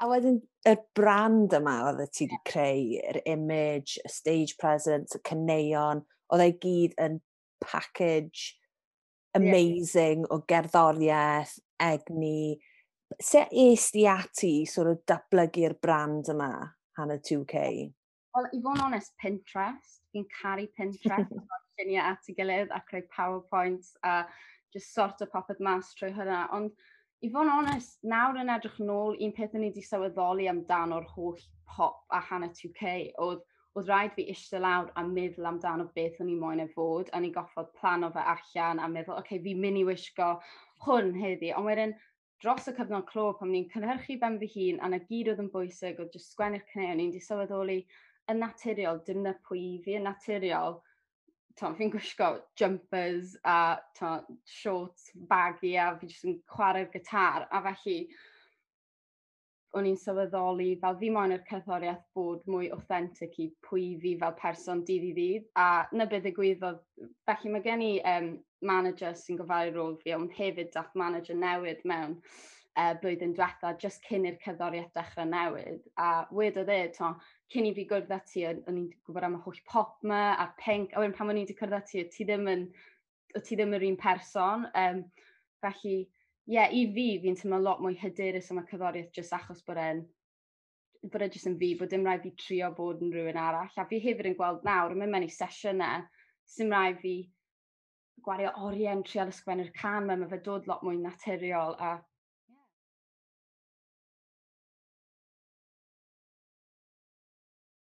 A wedyn, y brand yma oedd y ti wedi creu, yr image, y stage presence, y cyneuon, oedd ei gyd yn package amazing yeah. o gerddoriaeth, egni. Se est i ati sort o of, datblygu'r brand yma, Hannah 2K? Wel, i fod yn onest, Pinterest. Fi'n caru Pinterest, lluniau at ei gilydd a creu PowerPoints a just sort o popeth mas trwy hynna. Ond I fod yn onest, nawr yn edrych nôl, un peth ni wedi sylweddoli amdano o'r holl pop a hanner 2K oedd oedd rhaid fi eistedd lawr a meddwl amdano beth o'n i moyn e fod, a ni goffod plan o fe allan a meddwl, oce, okay, fi mynd i wisgo hwn heddi, ond wedyn dros y cyfnod clo pan ni'n cynhyrchu ben fy hun a na gyd oedd yn bwysig oedd jyst sgwennu'r cneu, o'n i'n di sylweddoli yn naturiol, dim na pwy fi, yn naturiol, tom, fi'n gwisgo jumpers a tom, shorts baggy a fi jyst yn chwarae'r gitar a felly o'n i'n sylweddoli fel fi moyn yr cerddoriaeth bod mwy authentic i pwy fi fel person dydd i ddydd a na bydd y gwyddoedd felly mae gen i um, manager sy'n gofalu rôl fi ond hefyd dath manager newydd mewn uh, blwyddyn diwetha, just cyn i'r cerddoriaeth dechrau newid. A wedodd e, to, cyn i fi gwrdd ati, o'n i'n gwybod am y holl pop ma, a pink, a wedyn pan o'n i wedi cwrdd ati, ti, ti ddim yn, o ti ddim yr un person. Um, felly, ie, yeah, i fi, fi'n teimlo lot mwy hyderus am y cerddoriaeth jyst achos bod e'n bod e jyst yn fi, bod dim rhaid fi trio bod yn rhywun arall. A fi hefyd yn gweld nawr, yn mynd mewn i sesiynau, sy'n rhaid fi gwario oriau yn trial ysgwennu'r can, mae fe dod lot mwy naturiol a